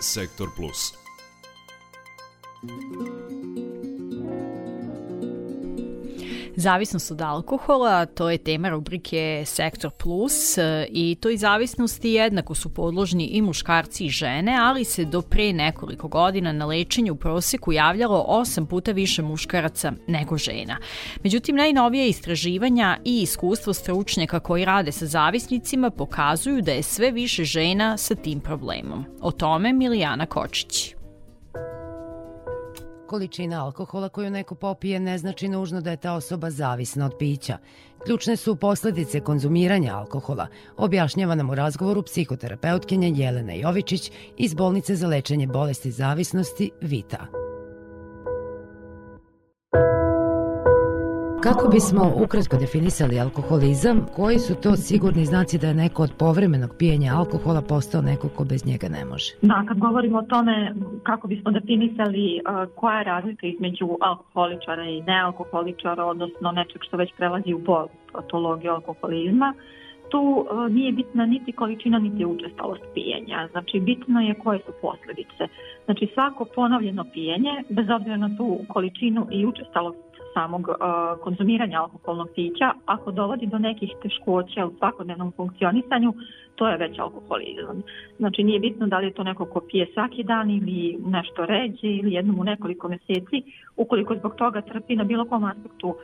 Sektor Plus. Zavisnost od alkohola, to je tema rubrike Sektor Plus e, i toj zavisnosti jednako su podložni i muškarci i žene, ali se do pre nekoliko godina na lečenju u proseku javljalo osam puta više muškaraca nego žena. Međutim, najnovije istraživanja i iskustvo stručnjaka koji rade sa zavisnicima pokazuju da je sve više žena sa tim problemom. O tome Milijana Kočić. Količina alkohola koju neko popije ne znači nužno da je ta osoba zavisna od pića. Ključne su posledice konzumiranja alkohola, objašnjava nam u razgovoru psihoterapeutkinja Jelena Jovičić iz Bolnice za lečenje bolesti zavisnosti Vita. Kako bismo ukratko definisali alkoholizam, koji su to sigurni znaci da je neko od povremenog pijenja alkohola postao neko ko bez njega ne može? Da, kad govorimo o tome kako bismo definisali uh, koja je razlika između alkoholičara i nealkoholičara, odnosno nečeg što već prelazi u bol patologiju alkoholizma, uh, tu e, nije bitna niti količina niti učestalost pijenja. Znači bitno je koje su posljedice. Znači svako ponavljeno pijenje, bez obzira na tu količinu i učestalost samog e, konzumiranja alkoholnog pića, ako dovodi do nekih teškoća u svakodnevnom funkcionisanju, to je već alkoholizam. Znači nije bitno da li je to neko ko pije svaki dan ili nešto ređe ili jednom u nekoliko meseci, ukoliko zbog toga trpi na bilo kom aspektu uh,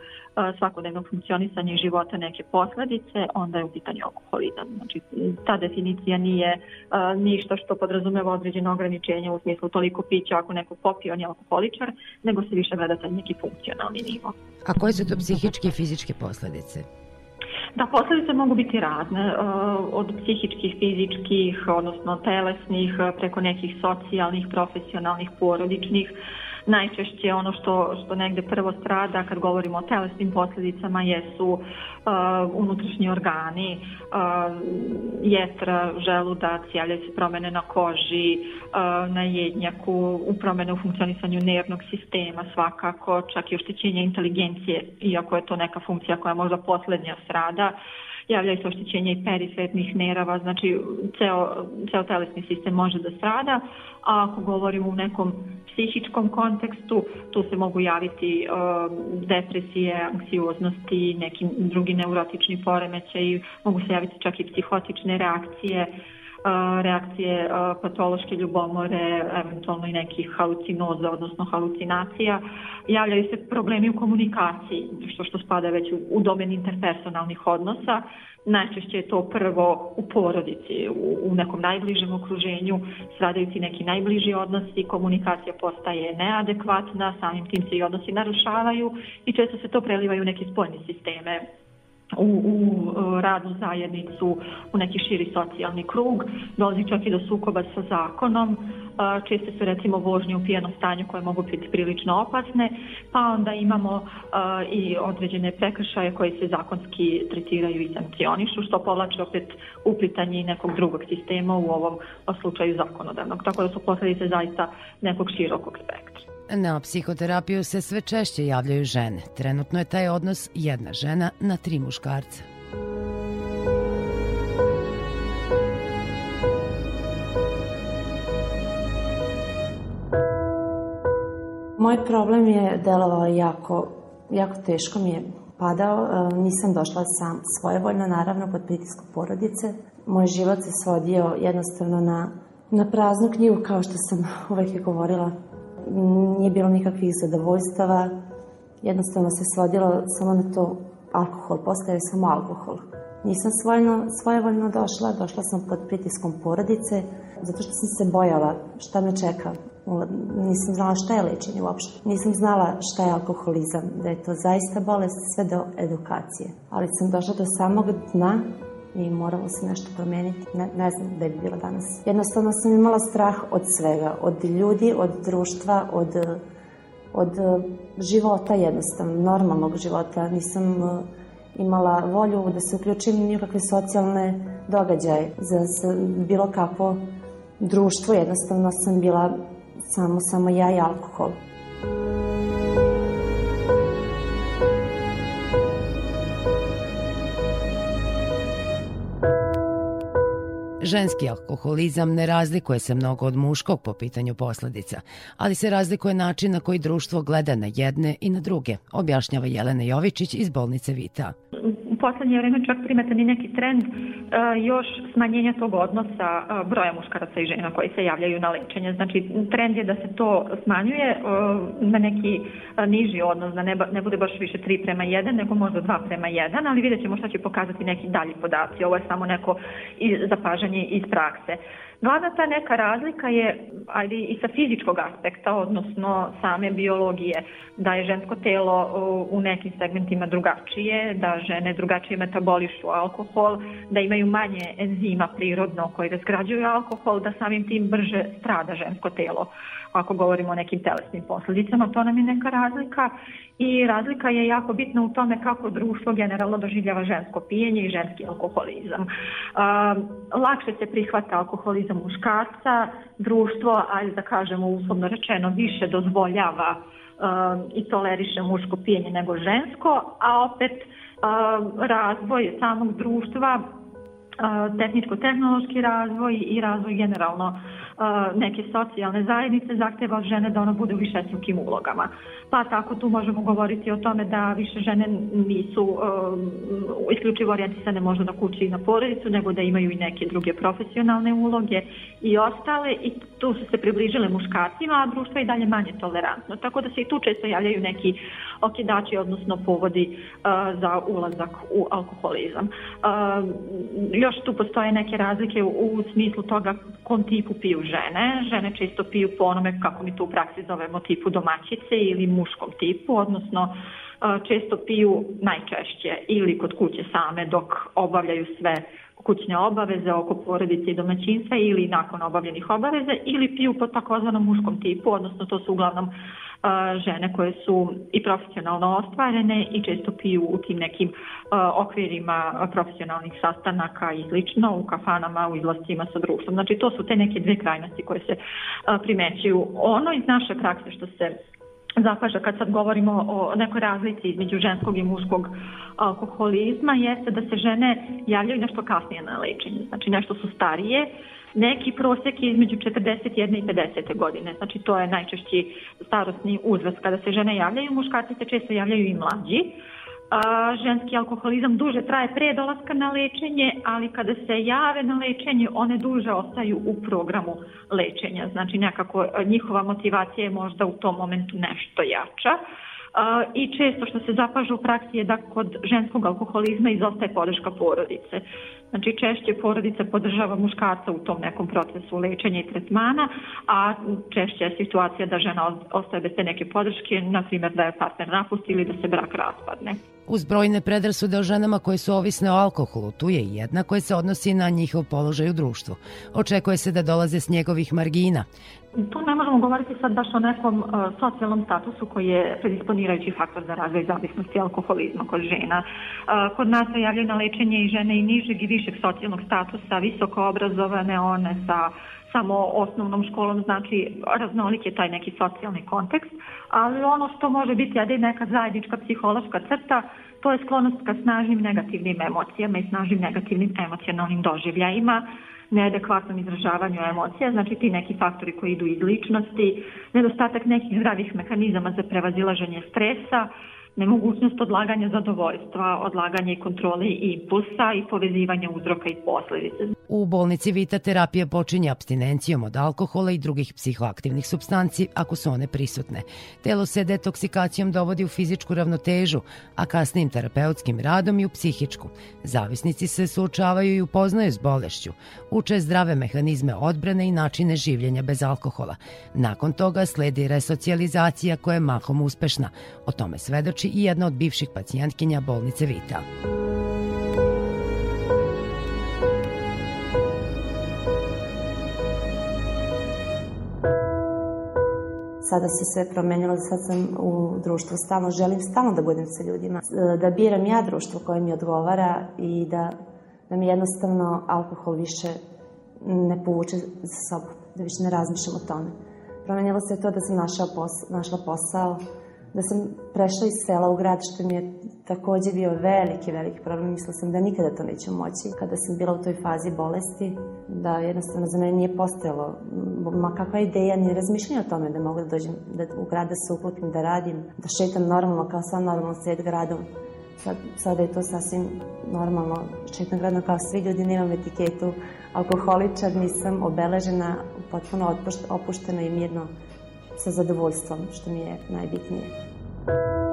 svakodnevnog funkcionisanja i života neke posledice, onda je u pitanju alkoholizam. Znači ta definicija nije uh, ništa što podrazumeva određeno ograničenje u smislu toliko pića ako neko popije, on je alkoholičar, nego se više gleda taj neki funkcionalni nivo. A koje su to psihičke i fizičke posledice? Da, posledice mogu biti razne, e, od psihičkih, fizičkih, odnosno telesnih, e, preko nekih socijalnih, profesionalnih, porodičnih najčešće ono što, što negde prvo strada kad govorimo o telesnim posledicama jesu uh, unutrašnji organi, uh, jetra, želudac, jelje se promene na koži, uh, na jednjaku, u promene u funkcionisanju nervnog sistema svakako, čak i oštećenje inteligencije, iako je to neka funkcija koja je možda poslednja strada, uh, javljaju se oštećenje i perifernih nerava, znači ceo, ceo telesni sistem može da strada, a ako govorimo u nekom psihičkom kontekstu, tu se mogu javiti um, depresije, anksioznosti, neki drugi neurotični poremećaj, mogu se javiti čak i psihotične reakcije, reakcije patološke ljubomore, eventualno i nekih halucinoza, odnosno halucinacija. Javljaju se problemi u komunikaciji, što što spada već u, u domen interpersonalnih odnosa. Najčešće je to prvo u porodici, u, u nekom najbližem okruženju, stvarajući neki najbliži odnosi, komunikacija postaje neadekvatna, samim tim se i odnosi narušavaju i često se to prelivaju u neke spoljne sisteme u, u e, radnu zajednicu, u neki širi socijalni krug, dolazi čak i do sukoba sa zakonom, e, česte su recimo vožnje u pijenom stanju koje mogu biti prilično opasne, pa onda imamo e, i određene prekršaje koji se zakonski tretiraju i sankcionišu, što povlače opet uplitanje i nekog drugog sistema u ovom slučaju zakonodavnog, tako da su posledice zaista nekog širokog spektra. Na psihoterapiju se sve češće javljaju žene. Trenutno je taj odnos jedna žena na tri muškarca. Moj problem je delovao jako, jako teško mi je padao. E, nisam došla sam svojevoljno, naravno, pod pritiskom porodice. Moj život se svodio jednostavno na, na praznu knjigu, kao što sam uvek je govorila nije bilo nikakvih zadovoljstava, jednostavno se svodilo samo na to alkohol, postaje samo alkohol. Nisam svojno, svojevoljno došla, došla sam pod pritiskom porodice, zato što sam se bojala šta me čeka. Nisam znala šta je lečenje uopšte. Nisam znala šta je alkoholizam, da je to zaista bolest sve do edukacije. Ali sam došla do samog dna i moralo se nešto promeniti. Ne, ne znam da bi bilo danas. Jednostavno sam imala strah od svega, od ljudi, od društva, od, od eh, života jednostavno, normalnog života. Nisam eh, imala volju da se uključim ni u kakve socijalne događaje za, bilo kako društvo. Jednostavno sam bila samo, samo ja i alkohol. Thank you Ženski alkoholizam ne razlikuje se mnogo od muškog po pitanju posledica, ali se razlikuje način na koji društvo gleda na jedne i na druge, objašnjava Jelena Jovičić iz bolnice Vita poslednje vreme čak primetan i neki trend e, još smanjenja tog odnosa e, broja muškaraca i žena koji se javljaju na lečenje. Znači, trend je da se to smanjuje e, na neki niži odnos, da ne bude baš više 3 prema 1, nego možda 2 prema 1, ali vidjet ćemo šta će pokazati neki dalji podaci. Ovo je samo neko zapažanje iz prakse. Glavna ta neka razlika je ajde, i sa fizičkog aspekta, odnosno same biologije, da je žensko telo u nekim segmentima drugačije, da žene drugačije drugačije metabolišu alkohol, da imaju manje enzima prirodno koji razgrađuju da alkohol, da samim tim brže strada žensko telo. Ako govorimo o nekim telesnim posledicama, to nam je neka razlika i razlika je jako bitna u tome kako društvo generalno doživljava žensko pijenje i ženski alkoholizam. Lakše se prihvata alkoholizam muškarca, društvo, ajde da kažemo uslovno rečeno, više dozvoljava um, i toleriše muško pijenje nego žensko, a opet um, razvoj samog društva tehničko-tehnološki razvoj i razvoj generalno neke socijalne zajednice zahteva žene da ona bude u višestrukim ulogama. Pa tako tu možemo govoriti o tome da više žene nisu isključivo orijentisane možda na kući i na porodicu, nego da imaju i neke druge profesionalne uloge i ostale i tu su se približile muškarcima, a društvo je i dalje manje tolerantno. Tako da se i tu često javljaju neki okidači, odnosno povodi za ulazak u alkoholizam Još tu postoje neke razlike u, u smislu toga kom tipu piju žene. Žene često piju po onome kako mi to u praksi zovemo tipu domaćice ili muškom tipu, odnosno e, često piju najčešće ili kod kuće same dok obavljaju sve kućne obaveze oko porodice i domaćinstva ili nakon obavljenih obaveza ili piju po takozvanom muškom tipu, odnosno to su uglavnom žene koje su i profesionalno ostvarene i često piju u tim nekim okvirima profesionalnih sastanaka i slično u kafanama, u izlascima sa društvom. Znači to su te neke dve krajnosti koje se primećuju. Ono iz naše prakse što se zapaža kad sad govorimo o nekoj razlici između ženskog i muškog alkoholizma jeste da se žene javljaju nešto kasnije na lečenje. Znači nešto su starije, Neki prosjek je između 41. i 50. godine, znači to je najčešći starostni uzrast kada se žene javljaju, muškarci se često javljaju i mlađi. A, ženski alkoholizam duže traje pre dolaska na lečenje, ali kada se jave na lečenje, one duže ostaju u programu lečenja. Znači nekako njihova motivacija je možda u tom momentu nešto jača i često što se zapaža u praksi je da kod ženskog alkoholizma izostaje podrška porodice. Znači češće porodica podržava muškarca u tom nekom procesu lečenja i tretmana, a češće je situacija da žena ostaje bez te neke podrške, na primjer da je partner napusti ili da se brak raspadne. Uz brojne predrasude o ženama koje su ovisne o alkoholu, tu je i jedna koja se odnosi na njihov položaj u društvu. Očekuje se da dolaze s njegovih margina. Tu ne možemo govoriti sad baš o nekom e, socijalnom statusu koji je predisponirajući faktor za razvoj zavisnosti alkoholizma kod žena. E, kod nas se javljaju na lečenje i žene i nižeg i višeg socijalnog statusa, visoko obrazovane one sa samo osnovnom školom, znači raznolik je taj neki socijalni kontekst, ali ono što može biti, ajde, neka zajednička psihološka crta, to je sklonost ka snažnim negativnim emocijama i snažnim negativnim emocionalnim doživljajima, neadekvatnom izražavanju emocija, znači ti neki faktori koji idu iz ličnosti, nedostatak nekih zdravih mehanizama za prevazilaženje stresa, nemogućnost odlaganja zadovoljstva, odlaganje i kontrole impulsa i povezivanja uzroka i posledice. U bolnici Vita terapija počinje abstinencijom od alkohola i drugih psihoaktivnih substanci ako su one prisutne. Telo se detoksikacijom dovodi u fizičku ravnotežu, a kasnijim terapeutskim radom i u psihičku. Zavisnici se suočavaju i upoznaju s bolešću, uče zdrave mehanizme odbrane i načine življenja bez alkohola. Nakon toga sledi resocijalizacija koja je mahom uspešna. O tome svedoči vozači i jedna od bivših pacijentkinja bolnice Vita. Sada se sve promenilo, sad sam u društvu stalno, želim stalno da budem sa ljudima, e, da biram ja društvo koje mi odgovara i da, da mi jednostavno alkohol više ne povuče za sobom, da više ne razmišljam o tome. Promenilo se to da sam našla, pos, našla posao, da sam prešla iz sela u grad, što mi je takođe bio veliki, veliki problem. Mislila sam da nikada to neću moći. Kada sam bila u toj fazi bolesti, da jednostavno za mene nije postojalo ma kakva ideja, ni razmišljanje o tome da mogu da dođem da, u grad, da se uputim, da radim, da šetam normalno, kao sam normalno sred gradom. Sad, sada je to sasvim normalno, šetam gradom kao svi ljudi, nemam etiketu, alkoholičar, nisam obeležena, potpuno opuštena i mirno со задовольством, што mi je najbitnije.